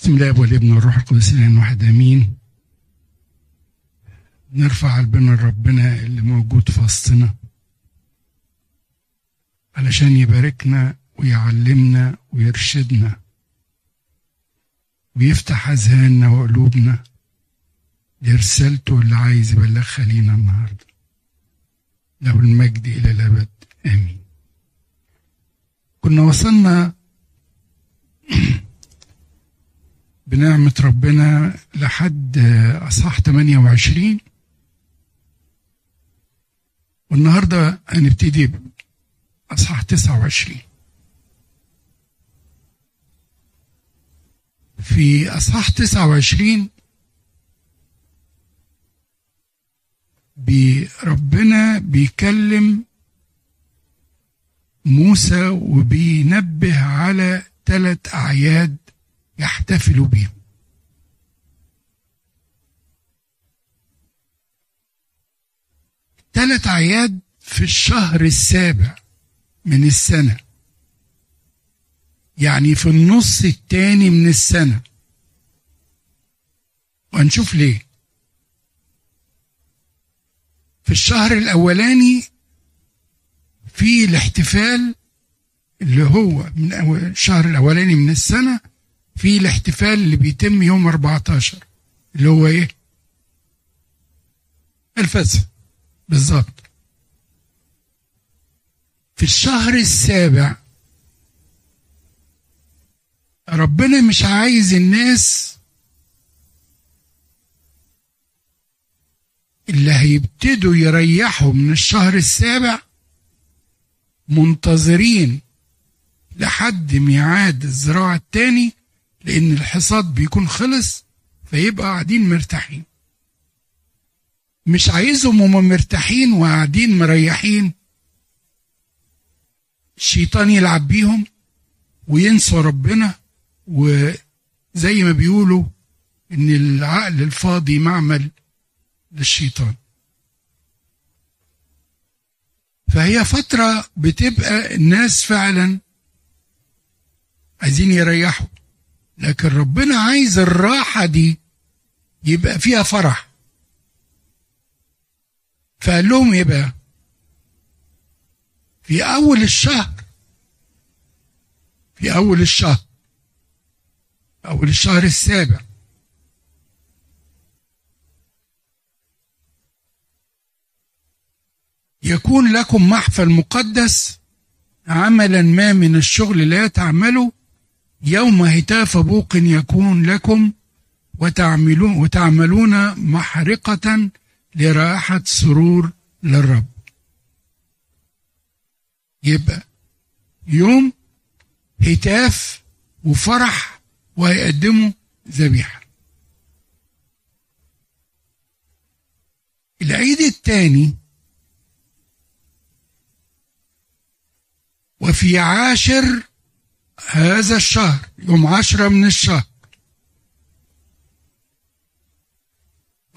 بسم الله والابن والروح القدس الان واحد آمين. نرفع قلبنا لربنا اللي موجود في وسطنا علشان يباركنا ويعلمنا ويرشدنا ويفتح أذهاننا وقلوبنا لرسالته اللي عايز يبلغها لينا النهارده. له المجد إلى الأبد آمين. كنا وصلنا بنعمة ربنا لحد أصحاح 28 والنهاردة هنبتدي بأصحاح 29 في أصحاح 29 ربنا بيكلم موسى وبينبه على ثلاث أعياد يحتفلوا بيهم ثلاث أعياد في الشهر السابع من السنة. يعني في النص الثاني من السنة. وهنشوف ليه. في الشهر الأولاني في الاحتفال اللي هو من الشهر الأولاني من السنة في الاحتفال اللي بيتم يوم 14 اللي هو إيه؟ الفسح بالظبط. في الشهر السابع ربنا مش عايز الناس اللي هيبتدوا يريحوا من الشهر السابع منتظرين لحد ميعاد الزراعة التاني لأن الحصاد بيكون خلص فيبقى قاعدين مرتاحين. مش عايزهم هم مرتاحين وقاعدين مريحين. الشيطان يلعب بيهم وينسوا ربنا وزي ما بيقولوا إن العقل الفاضي معمل للشيطان. فهي فترة بتبقى الناس فعلا عايزين يريحوا. لكن ربنا عايز الراحة دي يبقى فيها فرح. فقال لهم إيه بقى في أول الشهر في أول الشهر أول الشهر السابع. يكون لكم محفل مقدس عملا ما من الشغل لا تعملوا يوم هتاف بوق يكون لكم وتعملون, وتعملون محرقة لرائحة سرور للرب. يبقى يوم هتاف وفرح وهيقدموا ذبيحة. العيد الثاني وفي عاشر هذا الشهر يوم عشرة من الشهر.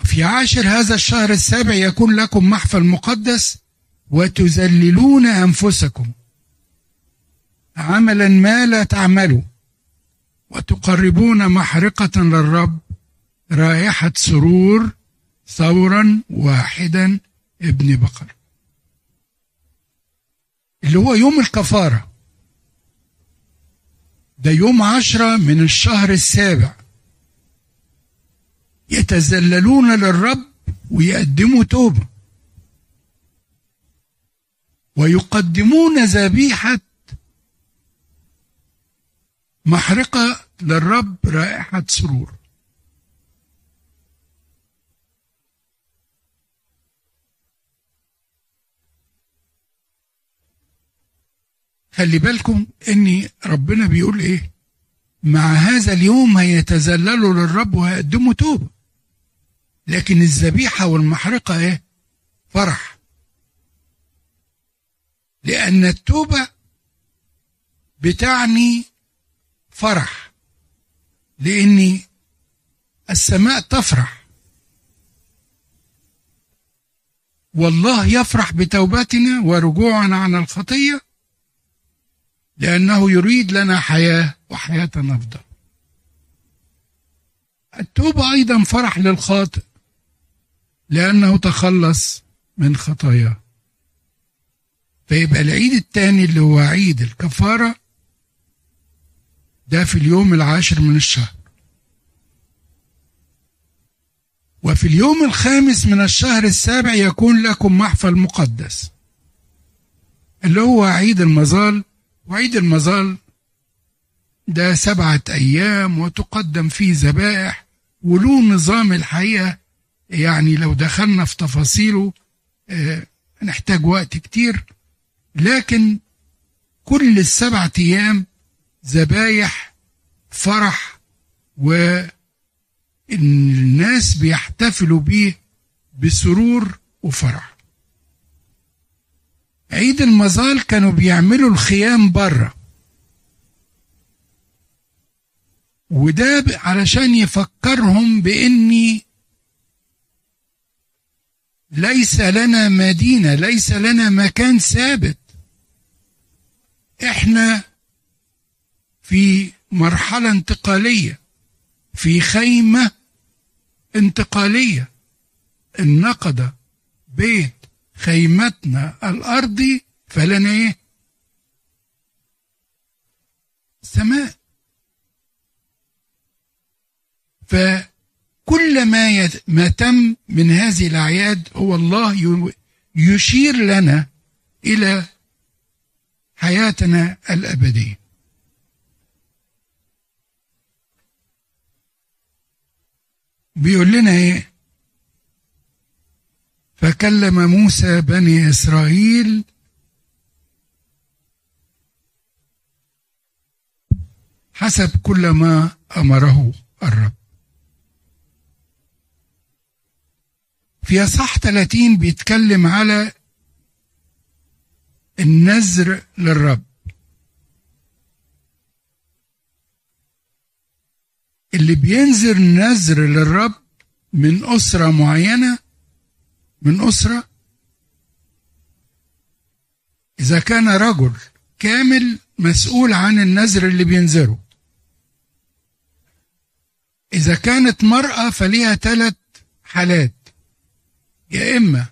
في عاشر هذا الشهر السابع يكون لكم محفل مقدس وتذللون أنفسكم. عملا ما لا تعملوا. وتقربون محرقة للرب رائحة سرور ثورا واحدا ابن بقر. اللي هو يوم الكفارة. ده يوم عشرة من الشهر السابع. يتذللون للرب ويقدموا توبة. ويقدمون ذبيحة محرقة للرب رائحة سرور. خلي بالكم ان ربنا بيقول إيه؟ مع هذا اليوم هيتذللوا للرب وهيقدموا توبة. لكن الذبيحة والمحرقة إيه؟ فرح. لأن التوبة بتعني فرح. لأن السماء تفرح. والله يفرح بتوبتنا ورجوعنا عن الخطية. لأنه يريد لنا حياة وحياة أفضل. التوبة أيضا فرح للخاطئ لأنه تخلص من خطاياه. فيبقى العيد الثاني اللي هو عيد الكفارة ده في اليوم العاشر من الشهر. وفي اليوم الخامس من الشهر السابع يكون لكم محفل مقدس اللي هو عيد المظال وعيد المظال ده سبعة أيام وتقدم فيه ذبائح وله نظام الحقيقة يعني لو دخلنا في تفاصيله آه، نحتاج وقت كتير. لكن كل السبعة أيام ذبايح فرح والناس بيحتفلوا بيه بسرور وفرح. عيد المظال كانوا بيعملوا الخيام بره وده علشان يفكرهم بإني ليس لنا مدينة ليس لنا مكان ثابت. إحنا في مرحلة انتقالية في خيمة انتقالية. النقد بيت خيمتنا الأرضي فلنا إيه؟ سماء. فكل ما يت... ما تم من هذه الأعياد هو الله يشير لنا إلى حياتنا الأبدية. بيقول لنا إيه؟ فكلم موسى بني إسرائيل. حسب كل ما أمره الرب. في اصح 30 بيتكلم على النذر للرب. اللي بينذر نذر للرب من أسرة معينة من أسرة. إذا كان رجل كامل مسؤول عن النذر اللي بينذره. إذا كانت مرأة فليها ثلاث حالات. يا إما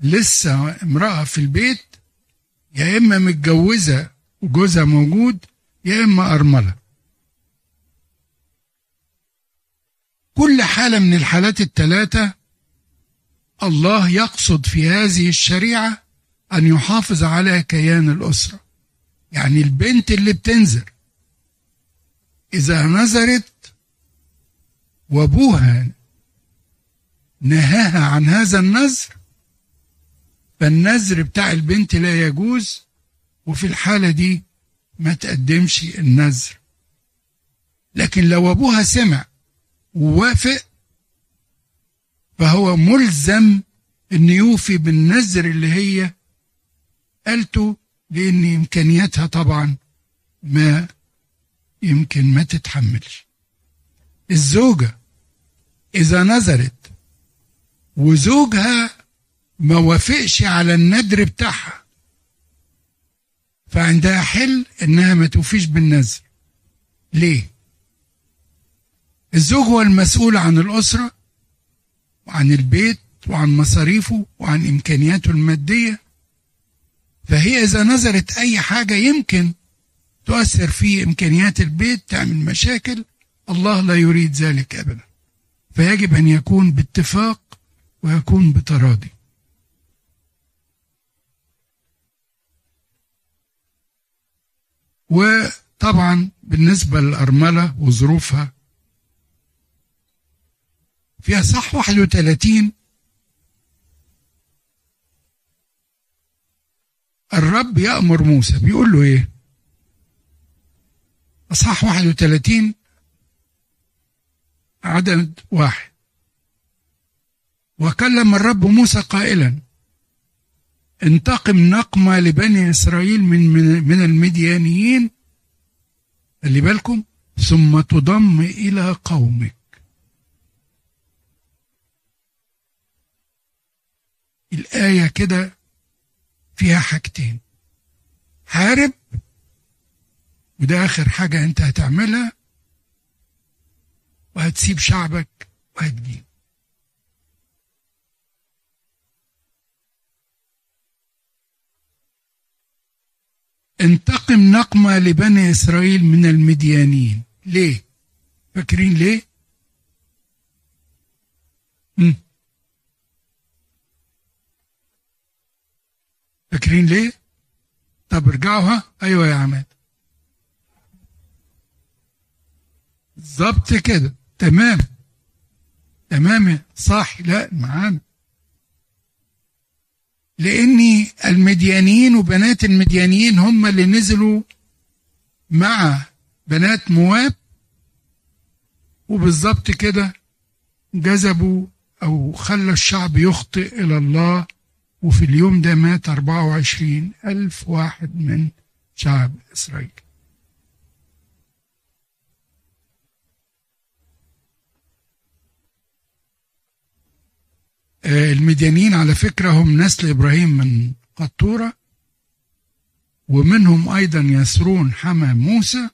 لسه امرأة في البيت يا إما متجوزة وجوزها موجود يا إما أرملة. كل حالة من الحالات الثلاثة الله يقصد في هذه الشريعة أن يحافظ على كيان الأسرة. يعني البنت اللي بتنزل إذا نزرت وأبوها نهاها عن هذا النذر فالنذر بتاع البنت لا يجوز وفي الحالة دي ما تقدمش النذر. لكن لو أبوها سمع ووافق فهو ملزم أن يوفي بالنذر اللي هي قالته لأن إمكانياتها طبعا ما يمكن ما تتحملش. الزوجة إذا نذرت وزوجها ما وافقش على الندر بتاعها فعندها حل إنها ما توفيش بالنذر. ليه؟ الزوج هو المسؤول عن الأسرة وعن البيت وعن مصاريفه وعن إمكانياته المادية. فهي إذا نظرت أي حاجة يمكن تؤثر في إمكانيات البيت تعمل مشاكل الله لا يريد ذلك ابدا. فيجب أن يكون باتفاق ويكون بتراضي. وطبعا بالنسبة للأرملة وظروفها في أصح 31 الرب يأمر موسى بيقول له إيه؟ أصح 31 عدد واحد. وكلم الرب موسى قائلا انتقم نقمة لبني إسرائيل من, من, من المديانيين. خلي بالكم ثم تضم إلى قومك. الآية كده فيها حاجتين. حارب وده آخر حاجة أنت هتعملها هتسيب شعبك وهتجيب. انتقم نقمة لبني إسرائيل من المديانين. ليه؟ فاكرين ليه؟ م. فاكرين ليه؟ طب ارجعوا ها أيوه يا عماد. بالظبط كده. تمام. تمام صح. لا معانا. لأن المديانيين وبنات المديانيين هم اللي نزلوا مع بنات مواب وبالظبط كده جذبوا أو خلى الشعب يخطئ إلى الله وفي اليوم ده مات 24 ألف واحد من شعب إسرائيل. آه، المديانين على فكرة هم نسل إبراهيم من قطورة ومنهم أيضا يسرون حما موسى.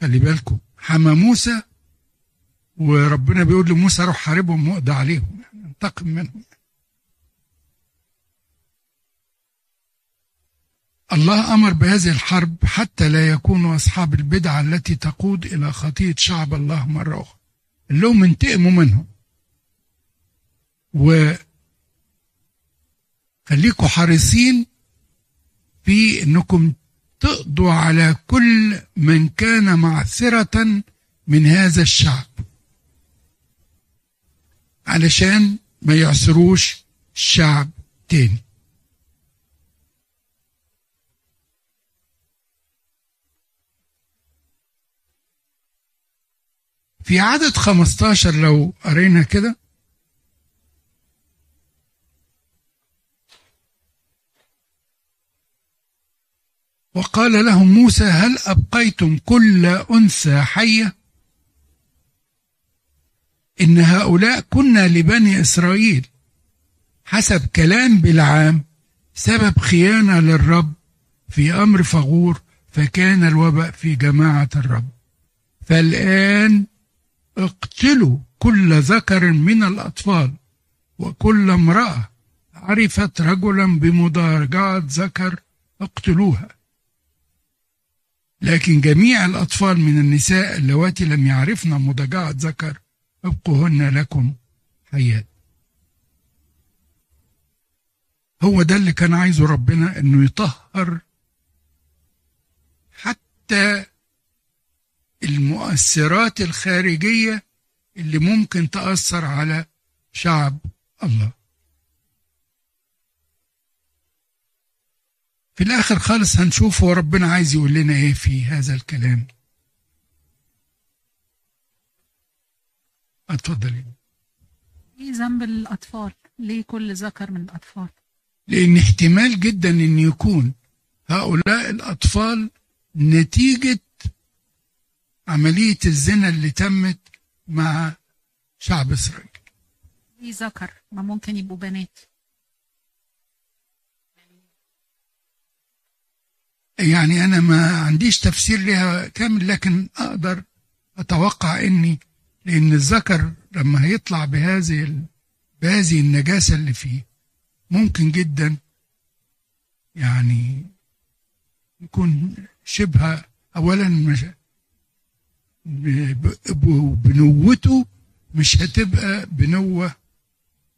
خلي بالكم حما موسى وربنا بيقول لموسى روح حاربهم واقضى عليهم يعني انتقم منهم. الله أمر بهذه الحرب حتى لا يكونوا أصحاب البدعة التي تقود إلى خطية شعب الله مرة أخرى. اللي هم انتقموا منهم. وخليكوا حريصين في إنكم تقضوا على كل من كان معثرة من هذا الشعب. علشان ما يعثروش الشعب تاني. في عدد 15 لو قرينا كده. وقال لهم موسى هل أبقيتم كل أنثى حية؟ إن هؤلاء كنا لبني إسرائيل. حسب كلام بالعام سبب خيانة للرب في أمر فغور فكان الوباء في جماعة الرب. فالآن اقتلوا كل ذكر من الأطفال وكل امرأة عرفت رجلا بمضارجات ذكر اقتلوها. لكن جميع الأطفال من النساء اللواتي لم يعرفن مضاجعة ذكر ابقوهن لكم حيات هو ده اللي كان عايزه ربنا إنه يطهر حتى المؤثرات الخارجية اللي ممكن تأثر على شعب الله. في الآخر خالص هنشوف هو ربنا عايز يقول لنا إيه في هذا الكلام. اتفضلي. إيه ذنب الأطفال؟ ليه كل ذكر من الأطفال؟ لأن احتمال جدا أن يكون هؤلاء الأطفال نتيجة عملية الزنا اللي تمت مع شعب إسرائيل. ليه ذكر ما ممكن يبقوا بنات. يعني أنا ما عنديش تفسير لها كامل لكن أقدر أتوقع إني لأن الذكر لما هيطلع بهذه بهذه النجاسة اللي فيه ممكن جدا يعني يكون شبه أولا مش بنوته مش هتبقى بنوة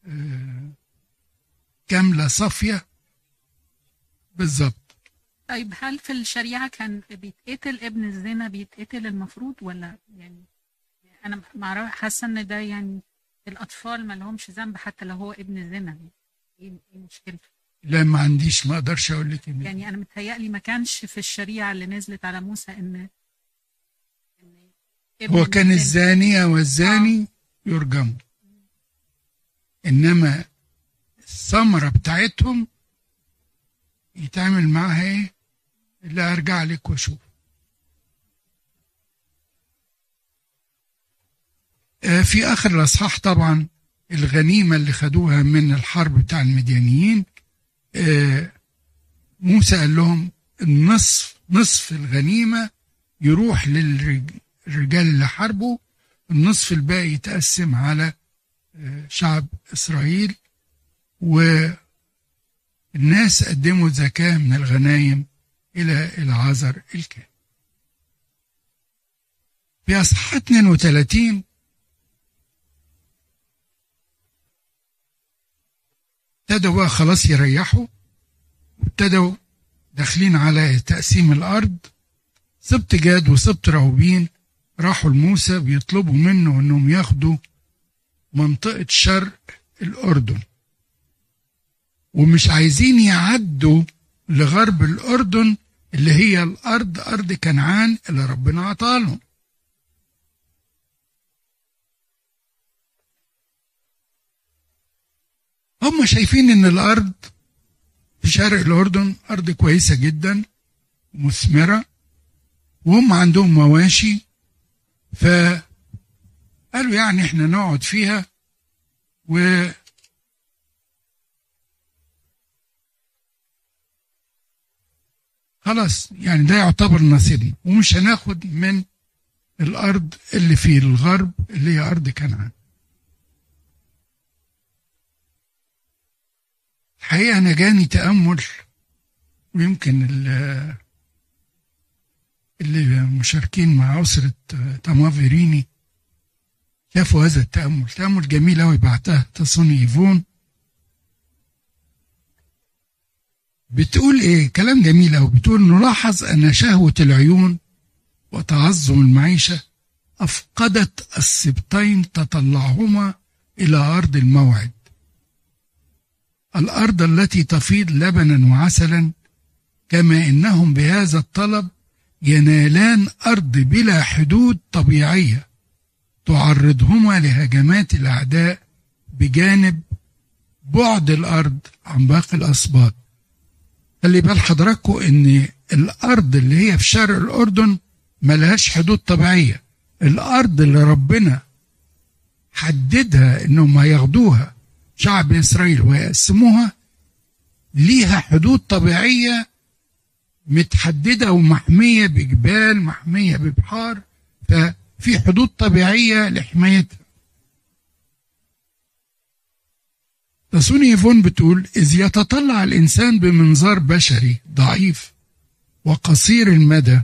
آه، كاملة صافية. بالظبط. طيب هل في الشريعة كان بيتقتل ابن الزنا بيتقتل المفروض ولا يعني؟ أنا حاسة إن ده يعني الأطفال ما لهمش ذنب حتى لو هو ابن الزنا. إيه مشكلته؟ لا ما عنديش ما أقدرش أقول لك يعني أنا متهيألي ما كانش في الشريعة اللي نزلت على موسى إن, إن هو كان الزانية والزاني آه. يرجموا إنما الثمرة بتاعتهم يتعمل معاها إيه؟ لا أرجع لك وأشوف. آه، في آخر الأصحاح طبعا الغنيمة اللي خدوها من الحرب بتاع المديانيين آه، موسى قال لهم النصف نصف الغنيمة يروح الرجال اللي حاربوا النصف الباقي يتقسم على آه، شعب إسرائيل والناس قدموا زكاة من الغنايم إلى العذر الكاهن في أصحاح 32 ابتدوا بقى خلاص يريحوا ابتدوا داخلين على تقسيم الأرض سبط جاد وسبط راوبين راحوا لموسى بيطلبوا منه انهم ياخدوا منطقة شرق الأردن. ومش عايزين يعدوا لغرب الأردن اللي هي الأرض أرض كنعان اللي ربنا عطالهم هم شايفين إن الأرض في شرق الأردن أرض كويسة جدا مثمرة وهم عندهم مواشي فقالوا يعني إحنا نقعد فيها و خلاص يعني ده يعتبر نصيبنا ومش هناخد من الأرض اللي في الغرب اللي هي أرض كنعان. الحقيقة أنا جاني تأمل ويمكن اللي مشاركين مع أسرة تامافيريني شافوا هذا التأمل. تأمل جميل أوي بعتها تصوني إيفون. بتقول إيه؟ كلام جميل أوي. بتقول نلاحظ أن شهوة العيون وتعظم المعيشة أفقدت السبطين تطلعهما إلى أرض الموعد. الأرض التي تفيض لبنا وعسلا كما إنهم بهذا الطلب ينالان أرض بلا حدود طبيعية. تعرضهما لهجمات الأعداء بجانب بعد الأرض عن باقي الأسباط. خلي بال حضراتكم إن الأرض اللي هي في شرق الأردن ملهاش حدود طبيعية. الأرض اللي ربنا حددها إنهم هياخدوها شعب إسرائيل ويقسموها ليها حدود طبيعية متحددة ومحمية بجبال محمية ببحار ففي حدود طبيعية لحمايتها. تسوني يفون بتقول إذ يتطلع الإنسان بمنظار بشري ضعيف وقصير المدى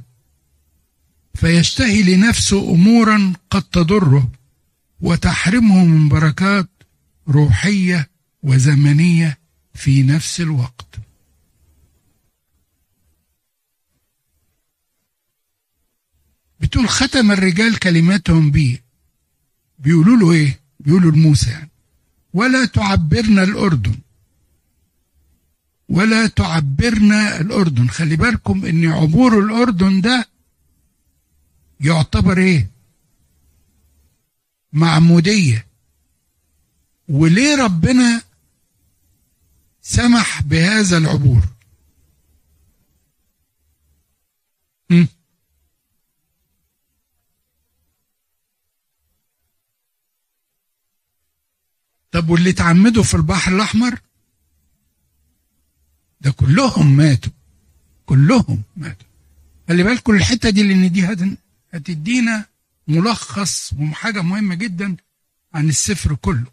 فيشتهي لنفسه أمورا قد تضره وتحرمه من بركات روحية وزمنية في نفس الوقت. بتقول ختم الرجال كلماتهم بيه. بيقولوا له إيه؟ بيقولوا لموسى يعني. ولا تعبرنا الأردن. ولا تعبرنا الأردن. خلي بالكم إن عبور الأردن ده يعتبر إيه؟ معمودية. وليه ربنا سمح بهذا العبور؟ م? طب واللي اتعمدوا في البحر الأحمر؟ ده كلهم ماتوا. كلهم ماتوا. خلي بالكم الحتة دي لأن دي هتدينا ملخص وحاجة مهمة جدا عن السفر كله.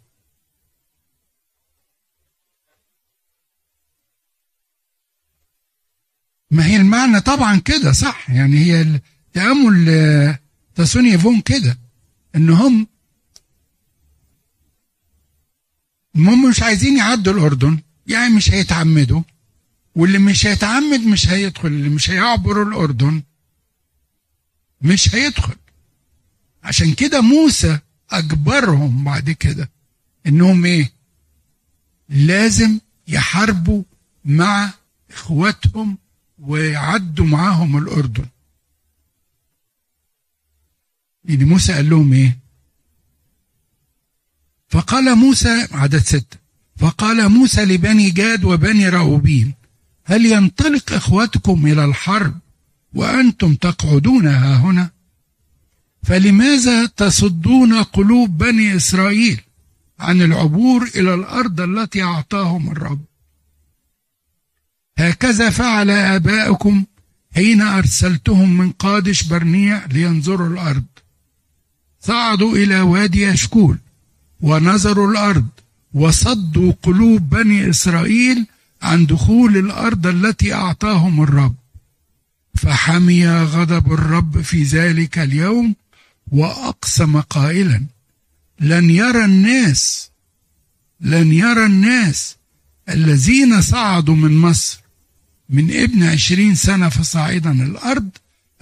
ما هي المعنى طبعا كده صح؟ يعني هي تأمل تسوني فون كده إن هم هم مش عايزين يعدوا الأردن. يعني مش هيتعمدوا. واللي مش هيتعمد مش هيدخل. اللي مش هيعبر الأردن مش هيدخل. عشان كده موسى أجبرهم بعد كده إنهم إيه؟ لازم يحاربوا مع إخواتهم ويعدوا معاهم الأردن. يعني موسى قال لهم إيه؟ فقال موسى عدد ستة فقال موسى لبني جاد وبني راوبين هل ينطلق إخوتكم إلى الحرب وأنتم تقعدون ها هنا؟ فلماذا تصدون قلوب بني إسرائيل عن العبور إلى الأرض التي أعطاهم الرب؟ هكذا فعل آباؤكم حين أرسلتهم من قادش برنيع لينظروا الأرض. صعدوا إلى وادي أشكول ونظروا الأرض وصدوا قلوب بني إسرائيل عن دخول الأرض التي أعطاهم الرب. فحمي غضب الرب في ذلك اليوم وأقسم قائلا لن يرى الناس لن يرى الناس الذين صعدوا من مصر من ابن عشرين سنة فصاعدا الأرض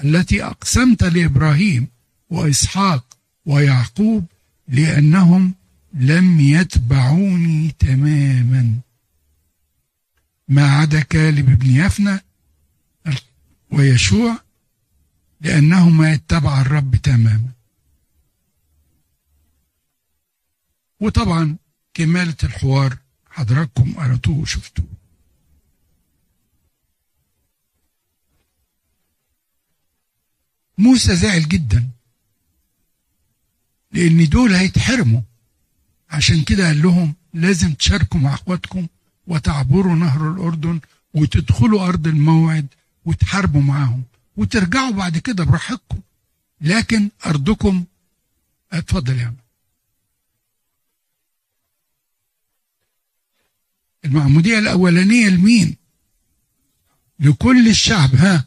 التي أقسمت لإبراهيم وإسحاق ويعقوب لأنهم لم يتبعوني تماما. ما عدا كالب بن يفنى ويشوع لأنهما اتبع الرب تماما. وطبعا كمالة الحوار حضراتكم قرأتوه وشفتوه موسى زعل جدا لأن دول هيتحرموا. عشان كده قال لهم لازم تشاركوا مع اخواتكم وتعبروا نهر الأردن وتدخلوا أرض الموعد وتحاربوا معاهم وترجعوا بعد كده براحتكم. لكن أرضكم اتفضل يا عم. المعمودية الأولانية لمين؟ لكل الشعب ها؟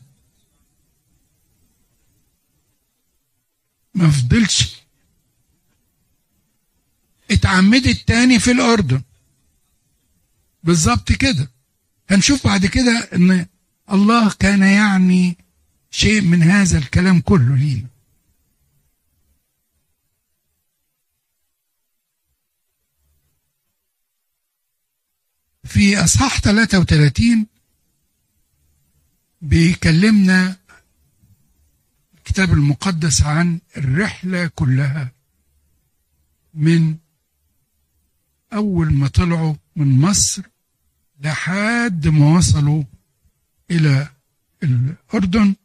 ما فضلش. اتعمدت تاني في الأردن. بالظبط كده. هنشوف بعد كده إن الله كان يعني شيء من هذا الكلام كله لينا. في إصحاح 33 بيكلمنا الكتاب المقدس عن الرحلة كلها من أول ما طلعوا من مصر لحد ما وصلوا إلى الأردن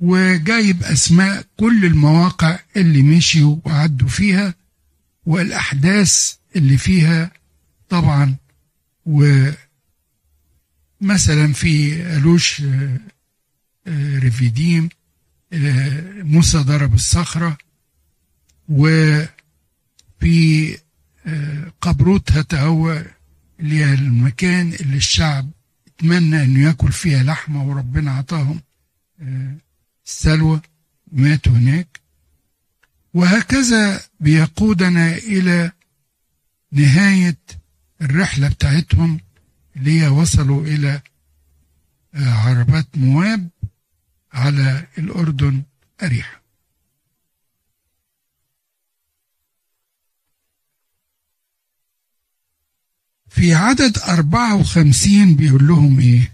وجايب أسماء كل المواقع اللي مشيوا وعدوا فيها والأحداث اللي فيها طبعا. ومثلا في ألوش ريفيديم موسى ضرب الصخرة وفي قبروت هتهوى اللي هي المكان اللي الشعب اتمنى إنه ياكل فيها لحمة وربنا عطاهم السلوى ماتوا هناك. وهكذا بيقودنا إلى نهاية الرحلة بتاعتهم اللي هي وصلوا إلى عربات مواب على الأردن أريحة في عدد أربعة وخمسين بيقول لهم إيه؟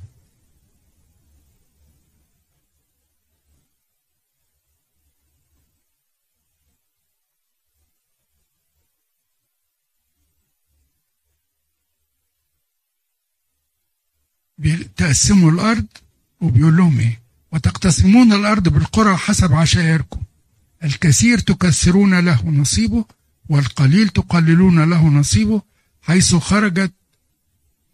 تقسموا الأرض وبيقول لهم إيه؟ وتقتسمون الأرض بالقرى حسب عشائركم. الكثير تكسرون له نصيبه والقليل تقللون له نصيبه حيث خرجت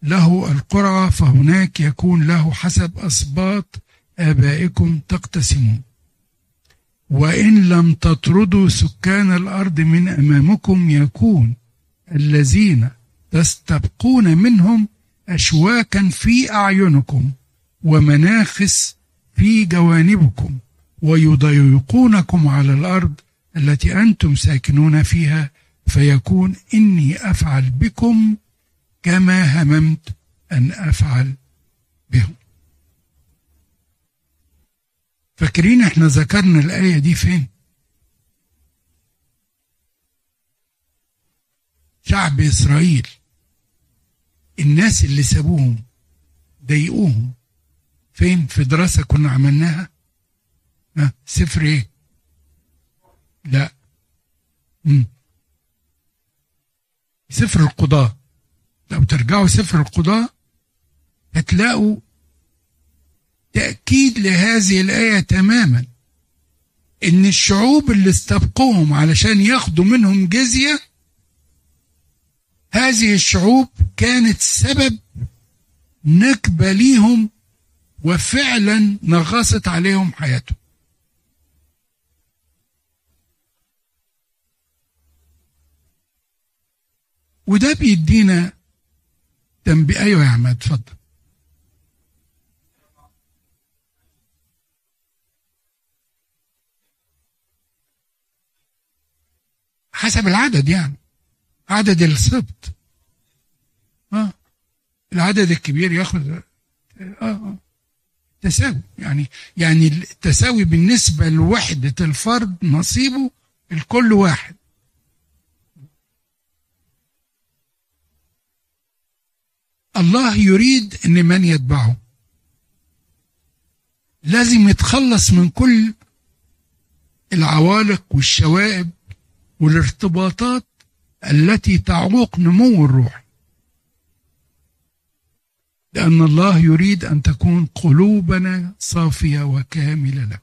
له القرعة فهناك يكون له حسب أسباط آبائكم تقتسمون. وإن لم تطردوا سكان الأرض من أمامكم يكون الذين تستبقون منهم أشواكا في أعينكم ومناخس في جوانبكم ويضيقونكم على الأرض التي أنتم ساكنون فيها. فيكون إني أفعل بكم كما هممت أن أفعل بهم. فاكرين إحنا ذكرنا الآية دي فين؟ شعب إسرائيل الناس اللي سابوهم ضايقوهم. فين؟ في دراسة كنا عملناها. ها؟ سفر إيه؟ لا. سفر القضاء. لو ترجعوا سفر القضاء هتلاقوا تأكيد لهذه الآية تماما. إن الشعوب اللي استبقوهم علشان ياخدوا منهم جزية هذه الشعوب كانت سبب نكبة ليهم وفعلا نغصت عليهم حياتهم. وده بيدينا تنبيه. أيوه يا عماد اتفضل. حسب العدد يعني عدد السبط. آه العدد الكبير ياخد آه آه تساوي. يعني يعني التساوي بالنسبة لوحدة الفرد نصيبه الكل واحد. الله يريد إن من يتبعه. لازم يتخلص من كل العوالق والشوائب والارتباطات التي تعوق نمو الروح. لأن الله يريد أن تكون قلوبنا صافية وكاملة له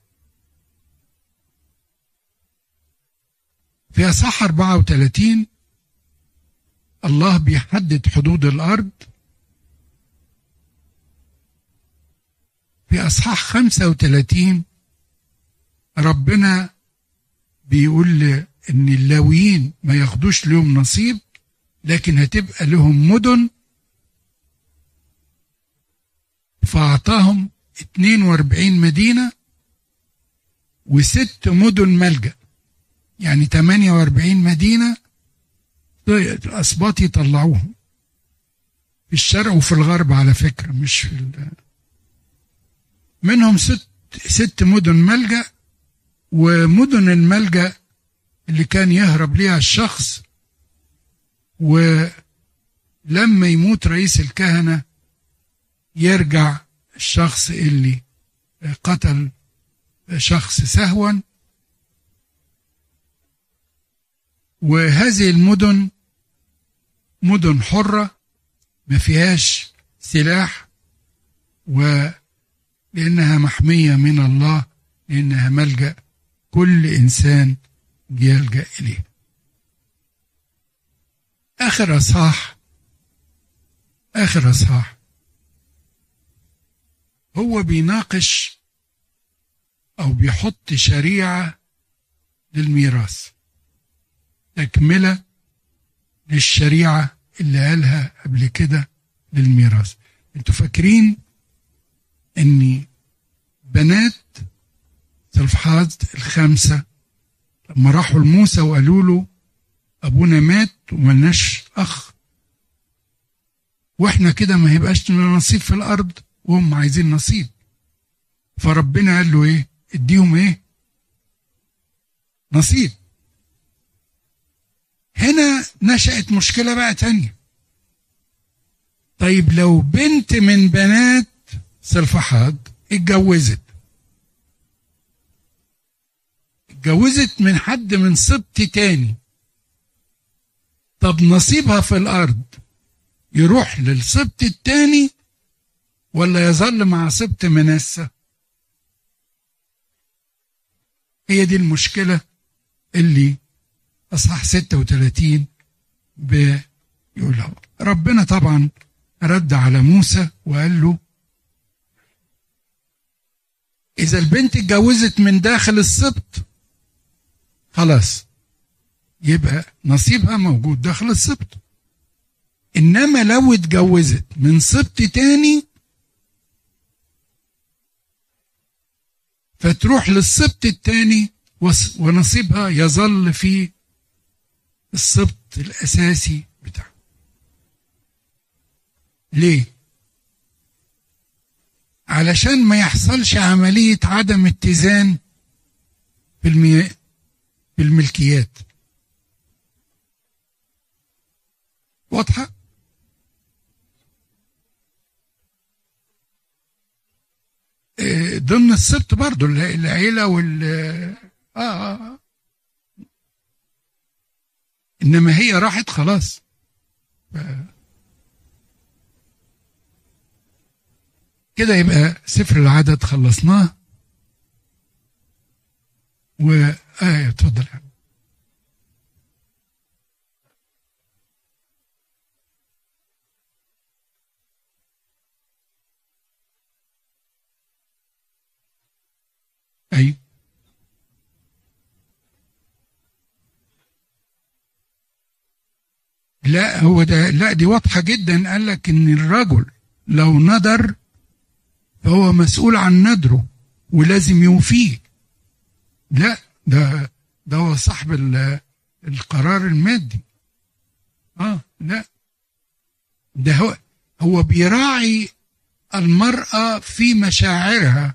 في أصحاح 34 الله بيحدد حدود الأرض في أصحاح 35 ربنا بيقول إن اللاويين ما ياخدوش لهم نصيب لكن هتبقى لهم مدن فأعطاهم 42 مدينة وست مدن ملجأ يعني 48 مدينة الأسباط يطلعوهم في الشرق وفي الغرب على فكرة مش في. منهم ست ست مدن ملجأ ومدن الملجأ اللي كان يهرب ليها الشخص ولما يموت رئيس الكهنة يرجع الشخص اللي قتل شخص سهوا. وهذه المدن مدن حرة ما فيهاش سلاح ولأنها محمية من الله لأنها ملجأ كل إنسان يلجأ إليه آخر أصحاح آخر أصحاح. هو بيناقش أو بيحط شريعة للميراث تكملة للشريعة اللي قالها قبل كده للميراث. أنتوا فاكرين ان بنات سلفحاد الخمسة لما راحوا لموسى وقالوا له أبونا مات وملناش أخ. وإحنا كده ما هيبقاش لنا نصيب في الأرض وهم عايزين نصيب. فربنا قال له إيه؟ إديهم إيه؟ نصيب. هنا نشأت مشكلة بقى تانية. طيب لو بنت من بنات سلفحاد اتجوزت. اتجوزت من حد من سبط تاني. طب نصيبها في الأرض يروح للسبط التاني ولا يظل مع سبط منسى هي دي المشكلة اللي أصحاح 36 بيقولها. ربنا طبعا رد على موسى وقال له إذا البنت اتجوزت من داخل السبط خلاص يبقى نصيبها موجود داخل السبط إنما لو اتجوزت من سبط تاني فتروح للسبط التاني ونصيبها يظل في السبط الأساسي بتاعه ليه؟ علشان ما يحصلش عملية عدم اتزان في المي... في الملكيات واضحة؟ ضمن السبط برضو العيلة وال آه, آه. إنما هي راحت خلاص. كده يبقى سفر العدد خلصناه. و آه اتفضل. يا أيوه لا هو ده لا دي واضحة جدا. قال لك إن الرجل لو نظر فهو مسؤول عن ندره ولازم يوفيه. لا ده ده هو صاحب ال- القرار المادي. آه لا. ده هو هو بيراعي المرأة في مشاعرها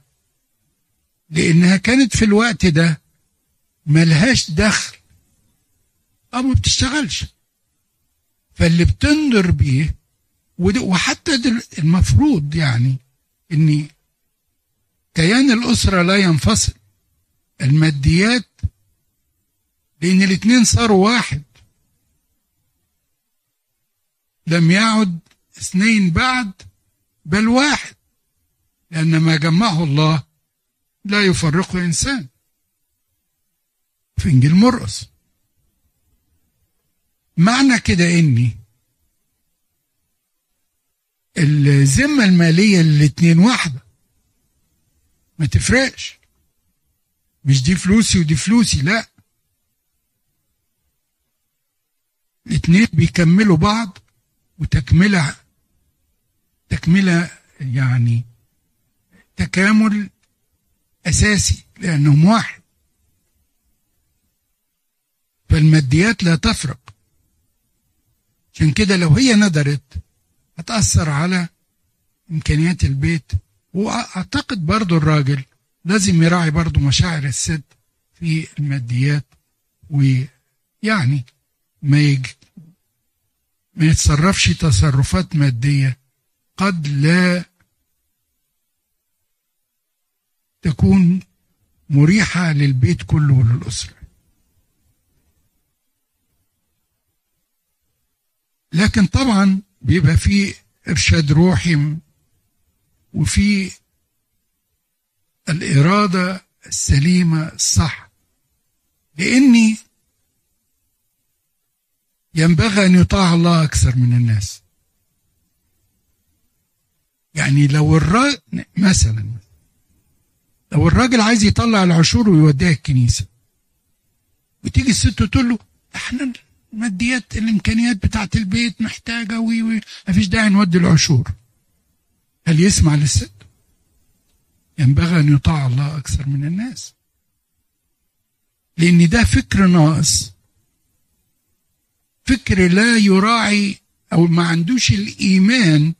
لأنها كانت في الوقت ده ملهاش دخل. أو ما بتشتغلش. فاللي بتنظر بيه وحتى المفروض يعني إن كيان الأسرة لا ينفصل. الماديات لأن الاتنين صاروا واحد. لم يعد اثنين بعد بل واحد. لأن ما جمعه الله لا يفرقه إنسان. في إنجيل مرقس. معنى كده إني الذمة المالية للاتنين واحدة. ما تفرقش. مش دي فلوسي ودي فلوسي لا. الاتنين بيكملوا بعض وتكملة تكملة يعني تكامل أساسي لأنهم واحد. فالماديات لا تفرق. عشان كده لو هي ندرت هتأثر على إمكانيات البيت. وأعتقد برضو الراجل لازم يراعي برضو مشاعر الست في الماديات ويعني ما يج... ما يتصرفش تصرفات مادية قد لا تكون مريحة للبيت كله وللأسرة. لكن طبعا بيبقى فيه إرشاد روحي وفي الإرادة السليمة الصح. لأني ينبغي أن يطاع الله أكثر من الناس. يعني لو الراجل مثلا لو الراجل عايز يطلع العشور ويوديها الكنيسة وتيجي الست تقول له إحنا الماديات الإمكانيات بتاعت البيت محتاجة وي مفيش داعي نودي العشور. هل يسمع للست؟ ينبغي أن يطاع الله أكثر من الناس. لأن ده فكر ناقص. فكر لا يراعي أو ما عندوش الإيمان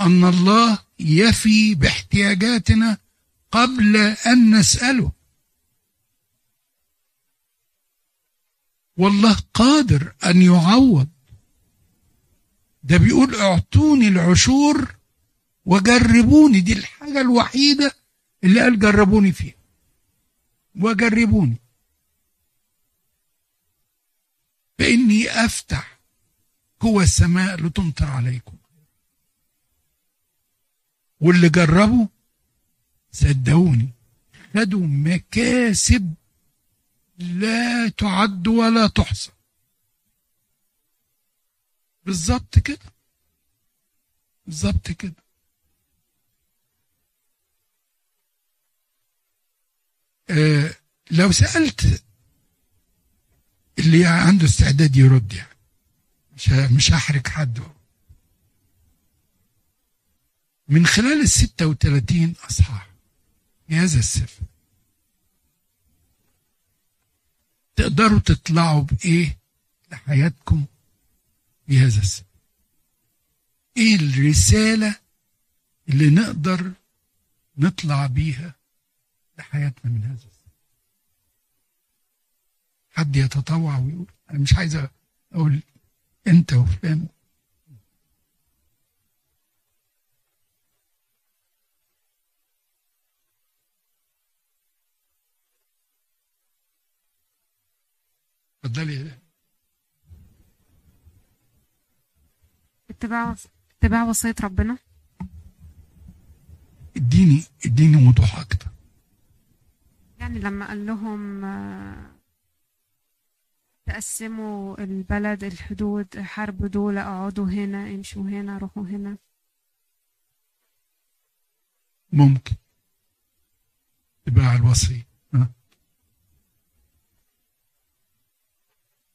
أن الله يفي باحتياجاتنا قبل أن نسأله. والله قادر أن يعوض. ده بيقول أعطوني العشور وجربوني. دي الحاجة الوحيدة اللي قال جربوني فيها. وجربوني. فإني أفتح قوى السماء لتمطر عليكم. واللي جربوا صدقوني. خدوا مكاسب لا تعد ولا تحصى. بالظبط كده. بالظبط كده. آه لو سألت اللي عنده استعداد يرد يعني. مش مش هحرج حد. من خلال ال 36 أصحاح. في هذا السفر تقدروا تطلعوا بإيه؟ لحياتكم في هذا السفر إيه الرسالة اللي نقدر نطلع بيها لحياتنا من هذا السفر حد يتطوع ويقول أنا مش عايز أقول أنت وفلان. اتفضلي. اتباع اتباع وصية ربنا. اديني اديني وضوح أكتر. يعني لما قال لهم آه، تقسموا البلد الحدود حاربوا دول اقعدوا هنا امشوا هنا روحوا هنا. ممكن. اتباع الوصية ها؟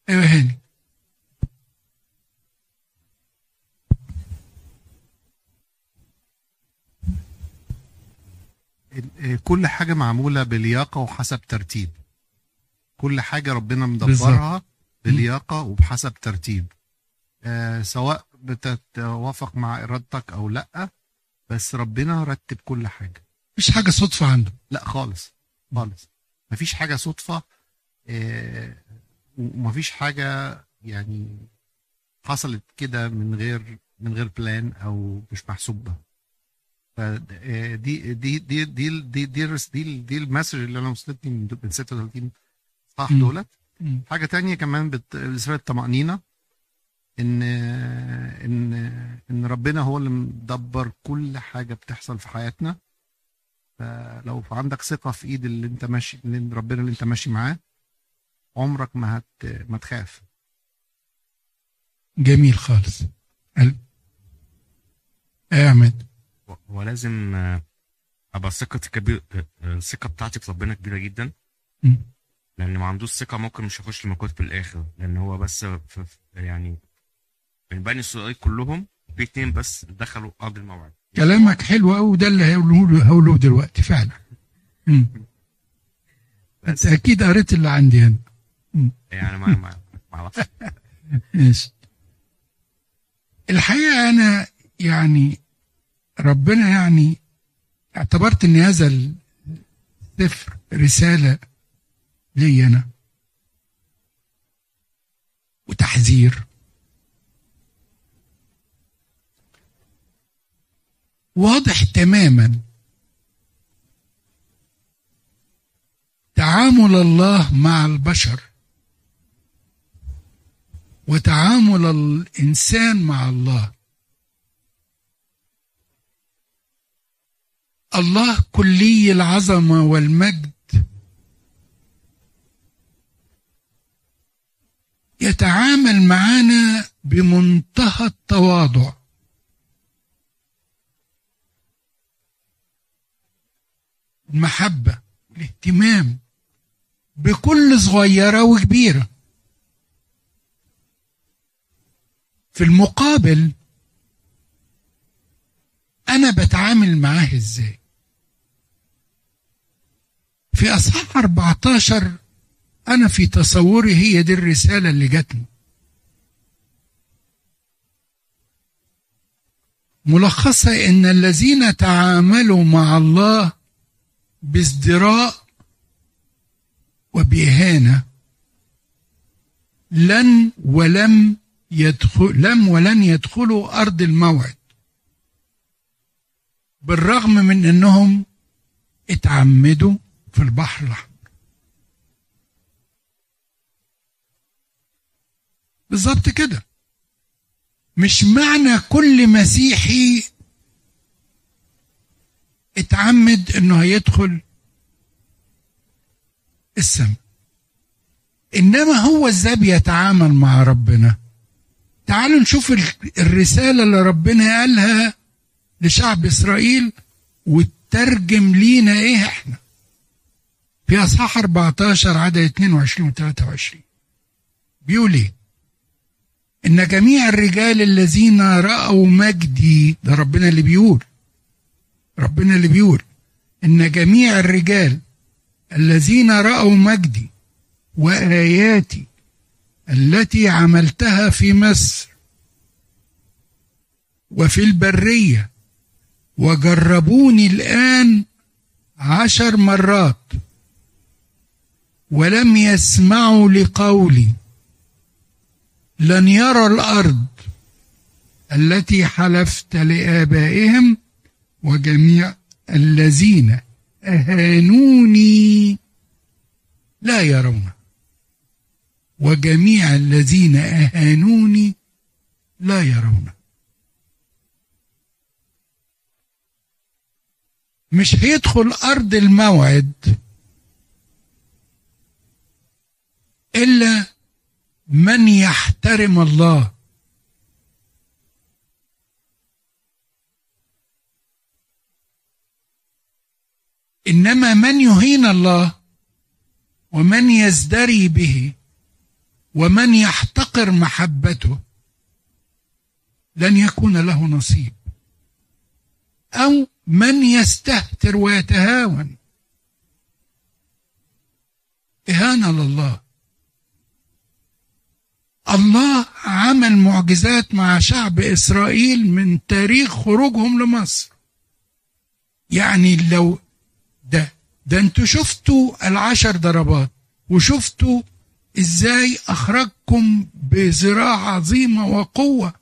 أيوه هاني. آه، كل حاجة معمولة بلياقة وحسب ترتيب. كل حاجة ربنا مدبرها بلياقة وبحسب ترتيب. آه سواء بتتوافق مع إرادتك أو لأ بس ربنا رتب كل حاجة. مفيش حاجة صدفة عنده لأ خالص خالص. مفيش حاجة صدفة آه ومفيش حاجة يعني حصلت كده من غير من غير plan أو مش محسوبه فدي دي دي دي دي دي دي, دي, ال message اللي أنا وصلتني من من 36 صح. دولت. حاجة تانية كمان بالنسبة للطمانينه إن إن إن ربنا هو اللي مدبر كل حاجة بتحصل في حياتنا فلو عندك ثقة في إيد اللي أنت ماشي اللي ربنا اللي أنت ماشي معاه عمرك ما هت ما تخاف. جميل خالص. احمد هو لازم آه، أبقى ثقتي كبير آه، آه، الثقه بتاعتي في ربنا كبيرة جدا. مم. لأن ما عندوش ثقة ممكن مش هيخش الملكوت في الآخر. لأن هو بس في يعني من بني إسرائيل كلهم في اتنين بس دخلوا أرض الموعد. كلامك حلو قوي وده اللي هقوله هقوله دلوقتي فعلا. أنت أكيد قريت اللي عندي هنا. يعني ما ما ما ماشي. الحقيقة أنا يعني ربنا يعني اعتبرت إن هذا السفر رسالة لي أنا. وتحذير. واضح تماما. تعامل الله مع البشر. وتعامل الإنسان مع الله. الله كلي العظمة والمجد. يتعامل معنا بمنتهى التواضع. المحبة الاهتمام بكل صغيرة وكبيرة. في المقابل أنا بتعامل معاه إزاي؟ في أصحاح 14 أنا في تصوري هي دي الرسالة اللي جاتني. ملخصها إن الذين تعاملوا مع الله بازدراء وبإهانة لن ولم يدخل لم ولن يدخلوا أرض الموعد. بالرغم من أنهم اتعمدوا في البحر الأحمر. بالظبط كده. مش معنى كل مسيحي اتعمد إنه هيدخل السماء. إنما هو إزاي بيتعامل مع ربنا. تعالوا نشوف ال- الرسالة اللي ربنا قالها لشعب إسرائيل وترجم لينا إيه إحنا. في أصحاح 14 عدد 22 و 23 بيقول إيه؟ إن جميع الرجال الذين رأوا مجدي ده ربنا اللي بيقول. ربنا اللي بيقول. إن جميع الرجال الذين رأوا مجدي وآياتي التي عملتها في مصر وفي البرية وجربوني الآن عشر مرات ولم يسمعوا لقولي. لن يرى الأرض التي حلفت لآبائهم وجميع الذين أهانوني. لا يرون. وجميع الذين أهانوني لا يرون. مش هيدخل أرض الموعد إلا من يحترم الله. إنما من يهين الله ومن يزدري به. ومن يحتقر محبته لن يكون له نصيب. أو من يستهتر ويتهاون. إهانة لله. الله عمل معجزات مع شعب إسرائيل من تاريخ خروجهم لمصر. يعني لو ده ده أنتوا شفتوا العشر ضربات وشفتوا إزاي أخرجكم بذراع عظيمة وقوة؟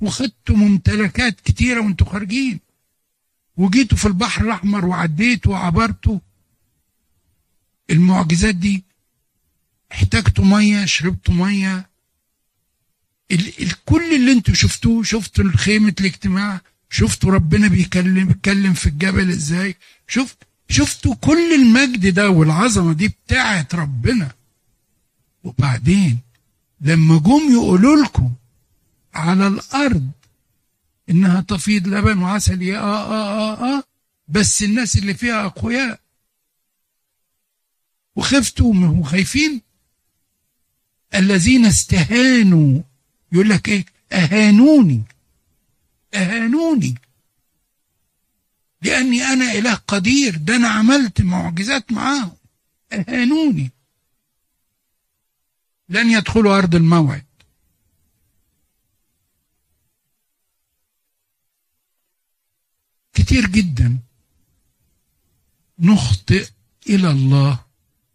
وخدتوا ممتلكات كتيرة وانتوا خارجين. وجيتوا في البحر الأحمر وعديتوا وعبرتوا. المعجزات دي احتاجتوا مية شربتوا مية. ال ال كل اللي أنتوا شفتوه شفتوا خيمة الاجتماع شفتوا ربنا بيكلم بيتكلم في الجبل إزاي شفت شفتوا كل المجد ده والعظمة دي بتاعت ربنا. وبعدين لما جم يقولوا لكم على الأرض إنها تفيض لبن وعسل يا آه آه آه آه بس الناس اللي فيها أقوياء. وخفتوا وخايفين. الذين استهانوا يقول لك إيه؟ أهانوني. أهانوني. لأني أنا إله قدير ده أنا عملت معجزات معاهم. أهانوني. لن يدخلوا أرض الموعد. كتير جدا نخطئ إلى الله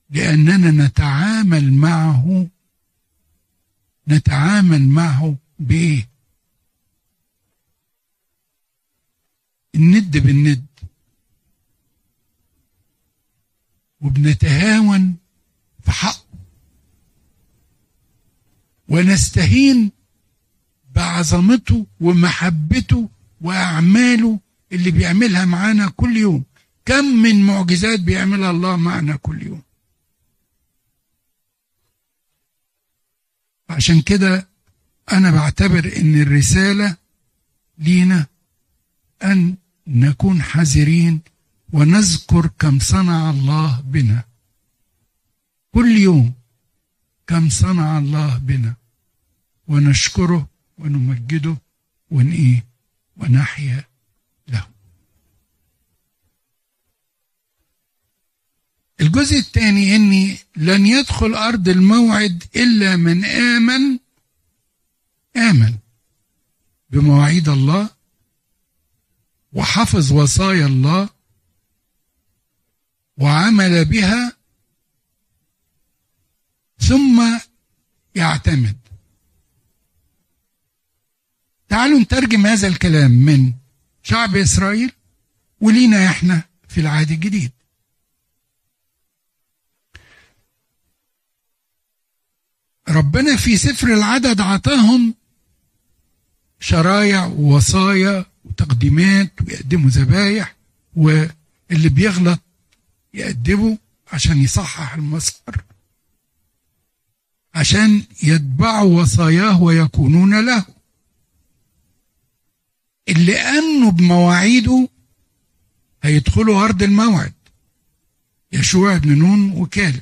لأننا نتعامل معه نتعامل معه بايه الند بالند. وبنتهاون في حقه ونستهين بعظمته ومحبته وأعماله اللي بيعملها معانا كل يوم. كم من معجزات بيعملها الله معنا كل يوم. عشان كده أنا بعتبر إن الرسالة لينا أن نكون حذرين ونذكر كم صنع الله بنا. كل يوم كم صنع الله بنا. ونشكره ونمجده ونإيه ونحيا له. الجزء الثاني إني لن يدخل أرض الموعد إلا من آمن. آمن بمواعيد الله وحفظ وصايا الله وعمل بها ثم يعتمد. تعالوا نترجم هذا الكلام من شعب إسرائيل ولينا إحنا في العهد الجديد. ربنا في سفر العدد عطاهم شرايع ووصايا وتقديمات ويقدموا ذبايح واللي بيغلط يقدمه عشان يصحح المسار عشان يتبعوا وصاياه ويكونون له. اللي امنوا بمواعيده هيدخلوا أرض الموعد. يشوع بن نون وكالب.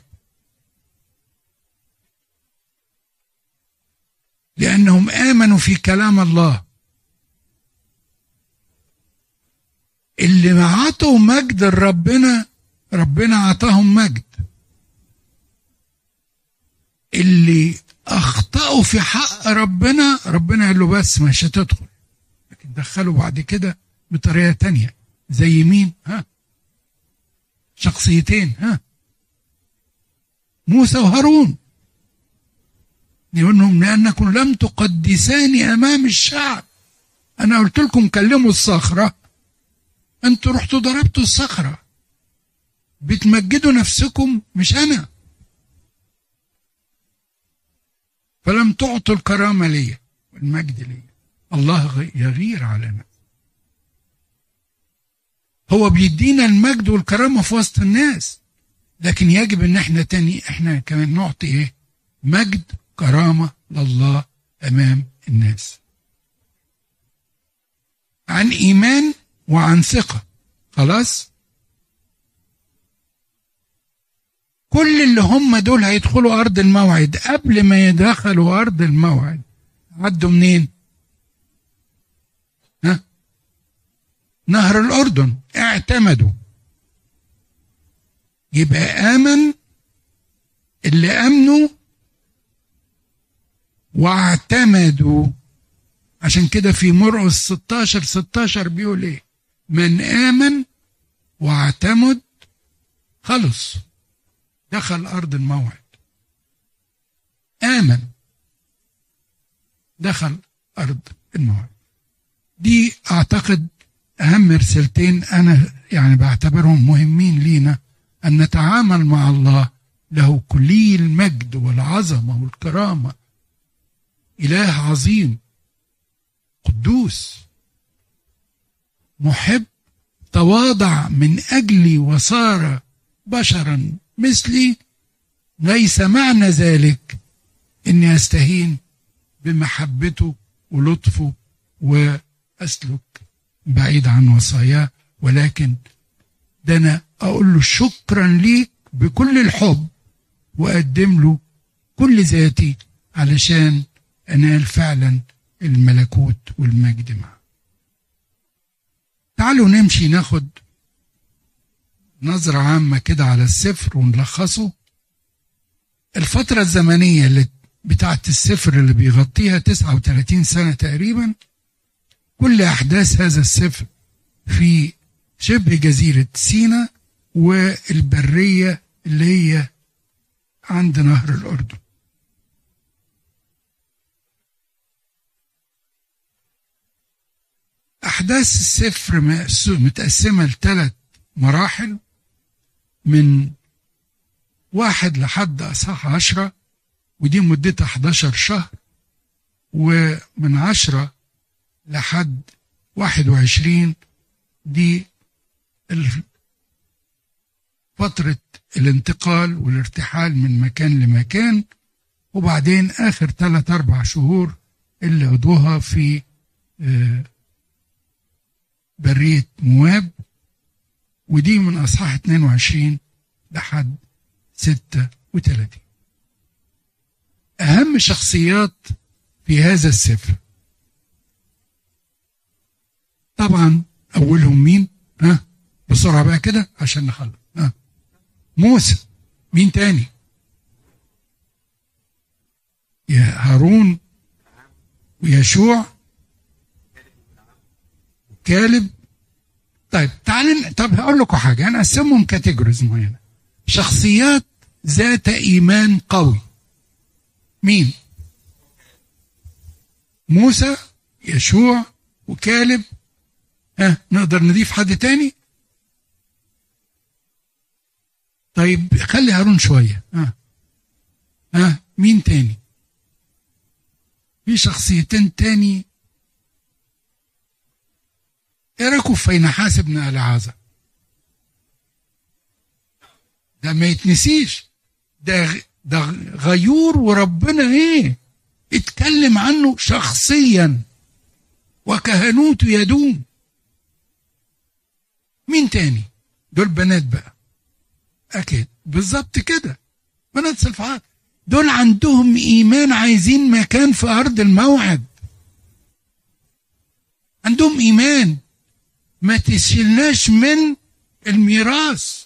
لأنهم آمنوا في كلام الله. اللي عطوا مجد لربنا ربنا عطاهم مجد. اللي أخطأوا في حق ربنا ربنا قال له بس مش هتدخل لكن دخلوا بعد كده بطريقة تانية. زي مين؟ ها؟ شخصيتين ها؟ موسى وهارون. يقول لهم لأنكم لم تقدساني أمام الشعب. أنا قلت لكم كلموا الصخرة. أنتوا رحتوا ضربتوا الصخرة. بتمجدوا نفسكم مش أنا. فلم تعطوا الكرامة ليا والمجد ليا الله يغير علينا. هو بيدينا المجد والكرامة في وسط الناس لكن يجب إن إحنا تاني إحنا كمان نعطي إيه؟ مجد كرامة لله أمام الناس. عن إيمان وعن ثقة. خلاص؟ كل اللي هم دول هيدخلوا أرض الموعد. قبل ما يدخلوا أرض الموعد. عدوا منين؟ ها؟ نهر الأردن. اعتمدوا. يبقى آمن اللي آمنوا واعتمدوا. عشان كده في مرقس 16 16 بيقول إيه؟ من آمن واعتمد خلص. دخل أرض الموعد. آمن. دخل أرض الموعد. دي أعتقد أهم رسالتين أنا يعني بعتبرهم مهمين لينا أن نتعامل مع الله له كلي المجد والعظمة والكرامة. إله عظيم. قدوس. محب. تواضع من أجلي وصار بشرا مثلي ليس معنى ذلك إني أستهين بمحبته ولطفه وأسلك بعيد عن وصاياه. ولكن ده أنا أقول له شكرا ليك بكل الحب وأقدم له كل ذاتي علشان أنال فعلا الملكوت والمجد معه. تعالوا نمشي ناخد نظرة عامة كده على السفر ونلخصه. الفترة الزمنية اللي بتاعت السفر اللي بيغطيها 39 سنة تقريبا كل أحداث هذا السفر في شبه جزيرة سينا والبرية اللي هي عند نهر الأردن. أحداث السفر متقسمة لثلاث مراحل. من واحد لحد أصحاح عشرة ودي مدتها 11 شهر ومن عشرة لحد واحد وعشرين دي فترة الانتقال والارتحال من مكان لمكان وبعدين آخر ثلاث أربع شهور اللي قضوها في برية مواب. ودي من أصحاح 22 لحد 36 أهم شخصيات في هذا السفر. طبعا أولهم مين؟ ها؟ بسرعة بقى كده عشان نخلص. ها؟ موسى. مين تاني؟ يا هارون ويشوع كالب طيب تعال طب هقول لكم حاجة. أنا أقسمهم كاتيجوريز معينة. شخصيات ذات إيمان قوي. مين؟ موسى يشوع وكالب. ها نقدر نضيف حد تاني؟ طيب خلي هارون شوية. ها ها مين تاني؟ في شخصيتين تاني إيه رايكم في فينحاس ابن العازة ده ما يتنسيش. ده ده غيور وربنا إيه؟ اتكلم عنه شخصيا. وكهنوته يدوم. مين تاني؟ دول بنات بقى. أكيد. بالظبط كده. بنات سلفعات دول عندهم إيمان عايزين مكان في أرض الموعد. عندهم إيمان. ما تشيلناش من الميراث.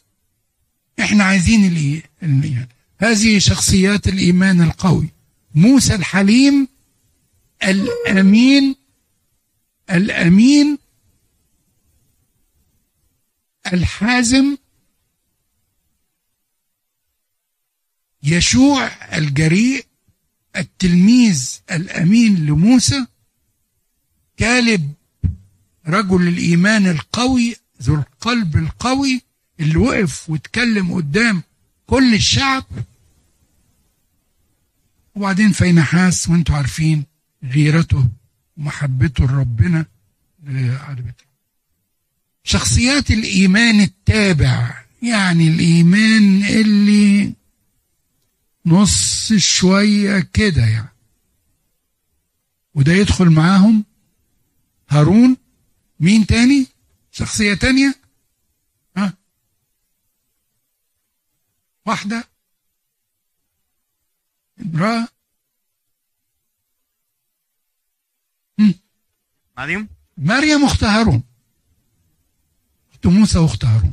إحنا عايزين الايمان هذه شخصيات الإيمان القوي. موسى الحليم الامين الأمين الحازم يشوع الجريء التلميذ الأمين لموسى كالب رجل الإيمان القوي ذو القلب القوي اللي وقف واتكلم قدام كل الشعب. وبعدين فينحاس وانتوا عارفين غيرته ومحبته لربنا شخصيات الإيمان التابع يعني الإيمان اللي نص شوية كده يعني. وده يدخل معاهم هارون مين تاني؟ شخصية تانية؟ ها؟ واحدة؟ امرأة؟ مريم؟ مريم أخت هارون. أخت أخت موسى وأخت هارون.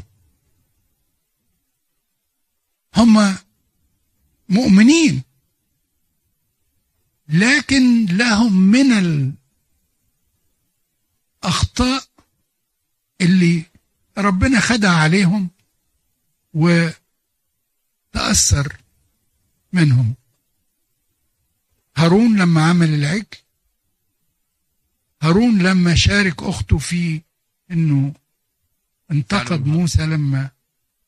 هم مؤمنين. لكن لهم من الأخطاء اللي ربنا خدع عليهم وتأثر منهم. هارون لما عمل العجل هارون لما شارك أخته في أنه انتقد موسى لما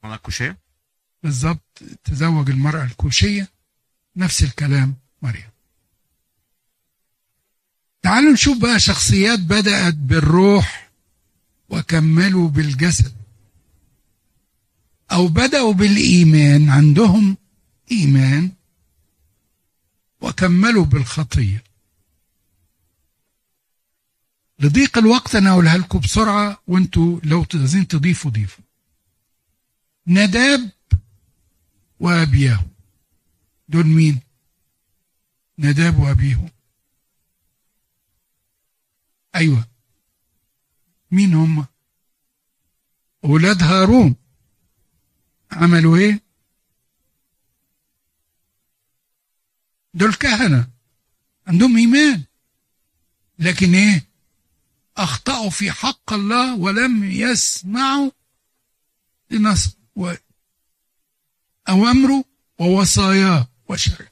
على الكوشيه بالظبط تزوج المرأة الكوشية. نفس الكلام مريم. تعالوا نشوف بقى شخصيات بدأت بالروح وكملوا بالجسد. أو بدأوا بالإيمان عندهم إيمان وكملوا بالخطية. لضيق الوقت أنا أقولها لكم بسرعة وأنتوا لو عايزين تضيفوا ضيفوا. نداب وأبياه دول مين؟ نداب وأبيه. أيوة. مين هم؟ أولاد هارون. عملوا إيه؟ دول كهنة. عندهم إيمان. لكن إيه؟ أخطأوا في حق الله ولم يسمعوا لنص و... أوامره ووصاياه وشرعه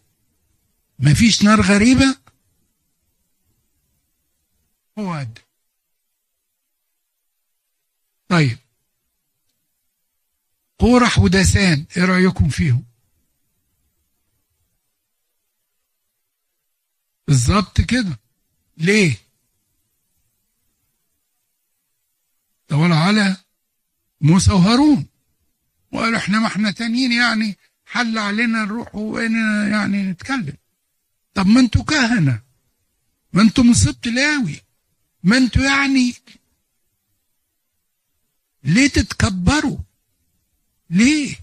ما فيش نار غريبة؟ أدى طيب. قورح ودسان إيه رأيكم فيهم؟ بالظبط كده. ليه؟ طولوا على موسى وهارون. وقالوا إحنا ما إحنا تانيين يعني حل علينا نروح وين يعني نتكلم. طب ما أنتوا كهنة. ما أنتوا من سبط لاوي. ما أنتوا يعني ليه تتكبروا؟ ليه؟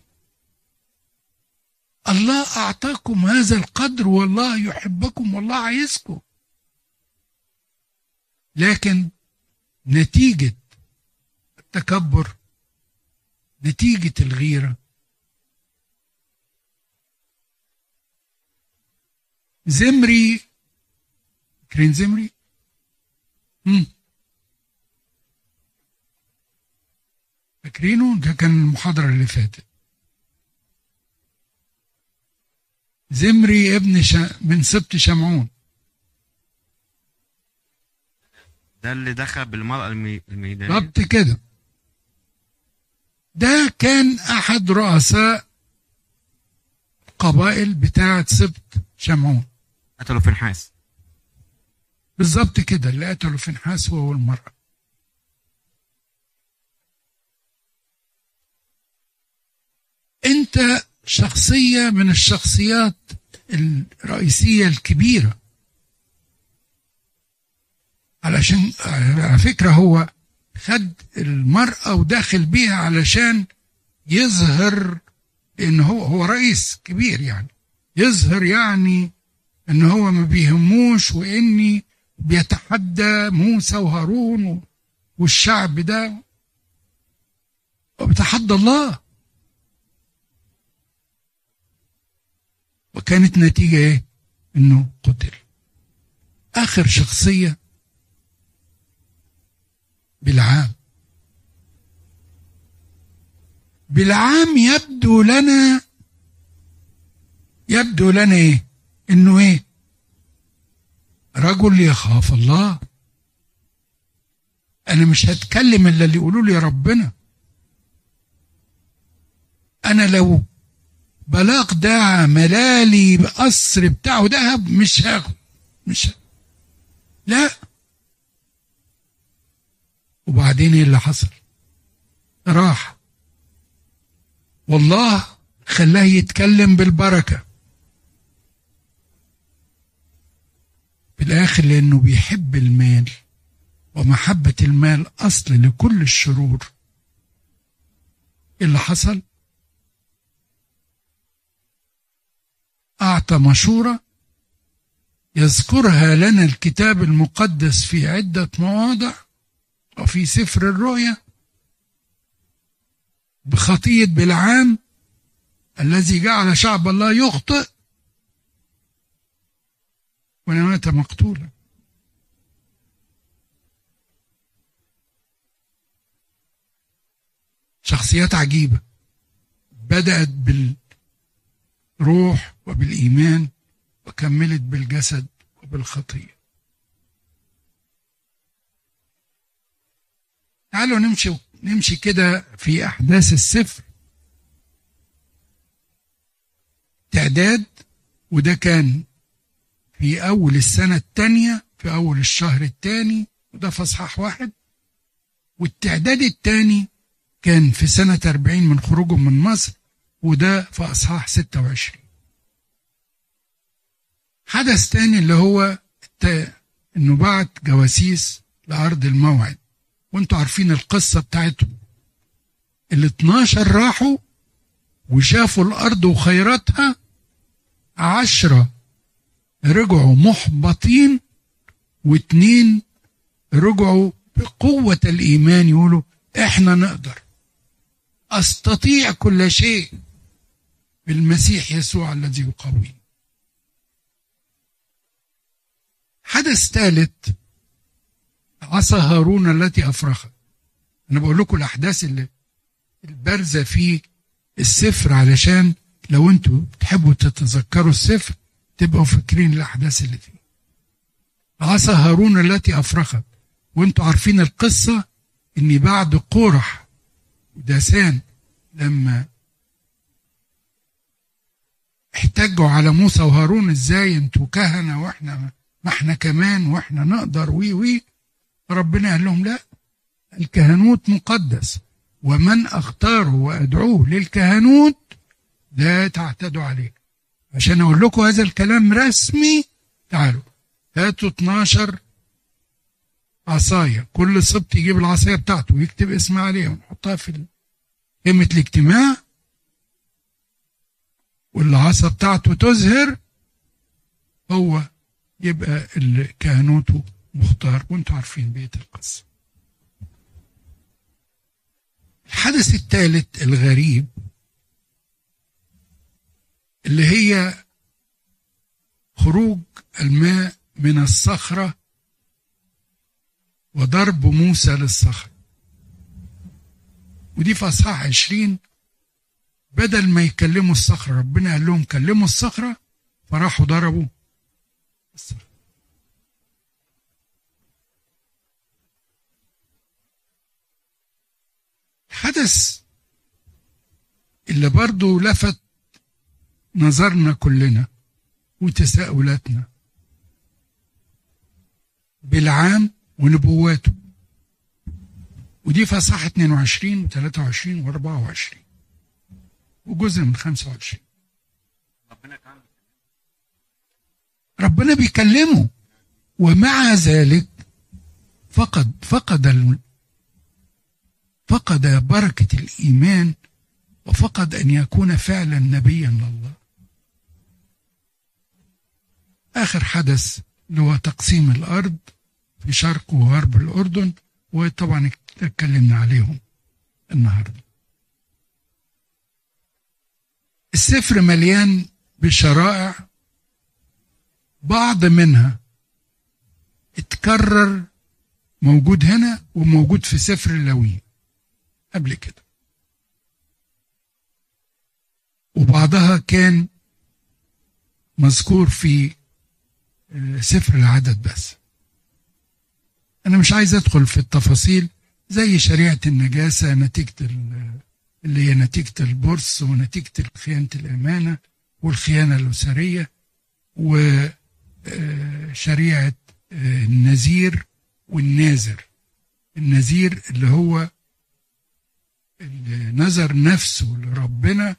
الله أعطاكم هذا القدر والله يحبكم والله عايزكم. لكن نتيجة التكبر نتيجة الغيرة. زمري فاكرين زمري؟ مم. فاكرينه؟ ده كان المحاضرة اللي فاتت. زمري ابن شا... من سبط شمعون. ده اللي دخل بالمرأة المي- الميدانية. بالظبط كده. ده كان أحد رؤساء قبائل بتاعة سبط شمعون. قتلوا في نحاس بالظبط كده. اللي قتلوا فنحاس هو والمرأة انت شخصية من الشخصيات الرئيسية الكبيرة. علشان على فكرة هو خد المرأة وداخل بيها علشان يظهر ان هو هو رئيس كبير يعني. يظهر يعني إن هو ما بيهموش وإني بيتحدى موسى وهارون والشعب ده وبيتحدى الله. وكانت نتيجة إيه؟ إنه قتل. آخر شخصية بالعام بالعام يبدو لنا يبدو لنا إيه؟ إنه إيه؟ رجل يخاف الله. أنا مش هتكلم إلا اللي يقولوا لي ربنا. أنا لو بلاق ده ملالي بقصر بتاعه دهب مش هاخد. مش ه... لا. وبعدين إيه اللي حصل؟ راح. والله خلاه يتكلم بالبركة. في الآخر لأنه بيحب المال ومحبة المال أصل لكل الشرور. إيه اللي حصل؟ أعطى مشورة يذكرها لنا الكتاب المقدس في عدة مواضع وفي سفر الرؤيا بخطية بالعام الذي جعل شعب الله يخطئ ونمات مقتولا شخصيات عجيبة بدأت بالروح وبالإيمان وكملت بالجسد وبالخطية تعالوا نمشي نمشي كده في أحداث السفر. تعداد وده كان في أول السنة الثانية في أول الشهر الثاني وده في أصحاح واحد. والتعداد الثاني كان في سنة 40 من خروجهم من مصر وده في أصحاح 26 حدث تاني اللي هو إنه بعت جواسيس لأرض الموعد. وأنتوا عارفين القصة بتاعتهم ال 12 راحوا وشافوا الأرض وخيراتها عشرة رجعوا محبطين واتنين رجعوا بقوة الإيمان يقولوا إحنا نقدر. أستطيع كل شيء بالمسيح يسوع الذي يقويني حدث ثالث عصا هارون التي أفرخت أنا بقول لكم الأحداث اللي البارزة في السفر علشان لو أنتوا تحبوا تتذكروا السفر تبقوا فاكرين الأحداث اللي فيه. عصا هارون التي أفرخت وأنتوا عارفين القصة ان بعد قرح وداسان لما احتجوا على موسى وهارون إزاي أنتوا كهنة وإحنا ما إحنا كمان وإحنا نقدر وي وي. ربنا قال لهم لا الكهنوت مقدس ومن أختاره وأدعوه للكهنوت لا تعتدوا عليه. عشان أقول لكم هذا الكلام رسمي. تعالوا. هاتوا 12 عصاية. كل سبط يجيب العصاية بتاعته ويكتب اسم عليها ونحطها في قمة الاجتماع. والعصا بتاعته تزهر هو يبقى كهنوته مختار. وانتوا عارفين بيت القصة. الحدث الثالث الغريب. اللي هي خروج الماء من الصخرة وضرب موسى للصخرة ودي في أصحاح عشرين. بدل ما يكلموا الصخرة ربنا قال لهم كلموا الصخرة فراحوا ضربوا الصخرة. الحدث اللي برضو لفت نظرنا كلنا وتساؤلاتنا بالعام ونبواته. ودي اصحاح 22 و23 و24 وجزء من 25 ربنا كان ربنا بيكلمه. ومع ذلك فقد فقد ال... فقد بركة الإيمان وفقد أن يكون فعلا نبيا لله. آخر حدث اللي هو تقسيم الأرض في شرق وغرب الأردن وطبعا اتكلمنا عليهم النهارده. السفر مليان بشرائع بعض منها اتكرر موجود هنا وموجود في سفر اللاويين قبل كده. وبعضها كان مذكور في سفر العدد بس. أنا مش عايز أدخل في التفاصيل زي شريعة النجاسة نتيجة اللي هي نتيجة البورس ونتيجة خيانة الأمانة والخيانة الأسرية وشريعة النذير والناذر. النذير اللي هو اللي نفسه لربنا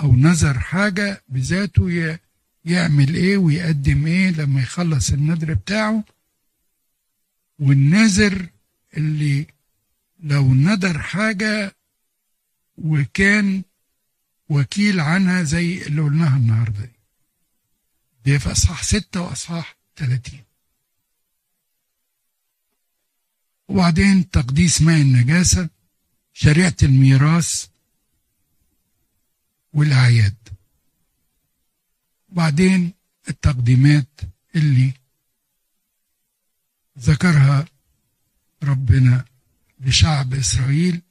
أو نذر حاجة بذاته يعمل إيه ويقدم إيه لما يخلص النذر بتاعه. والنذر اللي لو ندر حاجة وكان وكيل عنها زي اللي قلناها النهارده دي. دي في أصحاح ستة وأصحاح 30 وبعدين تقديس ماء النجاسة شريعة الميراث والأعياد. بعدين التقديمات اللي ذكرها ربنا لشعب إسرائيل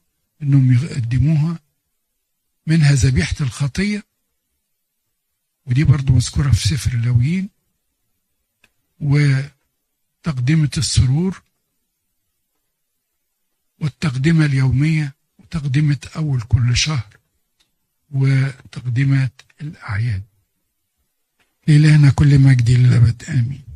إنهم يقدموها منها ذبيحة الخطية. ودي برضو مذكورة في سفر اللاويين وتقدمة السرور. والتقدمة اليومية. وتقدمة أول كل شهر. وتقدمة الأعياد. لإلهنا كل مجد للأبد. آمين.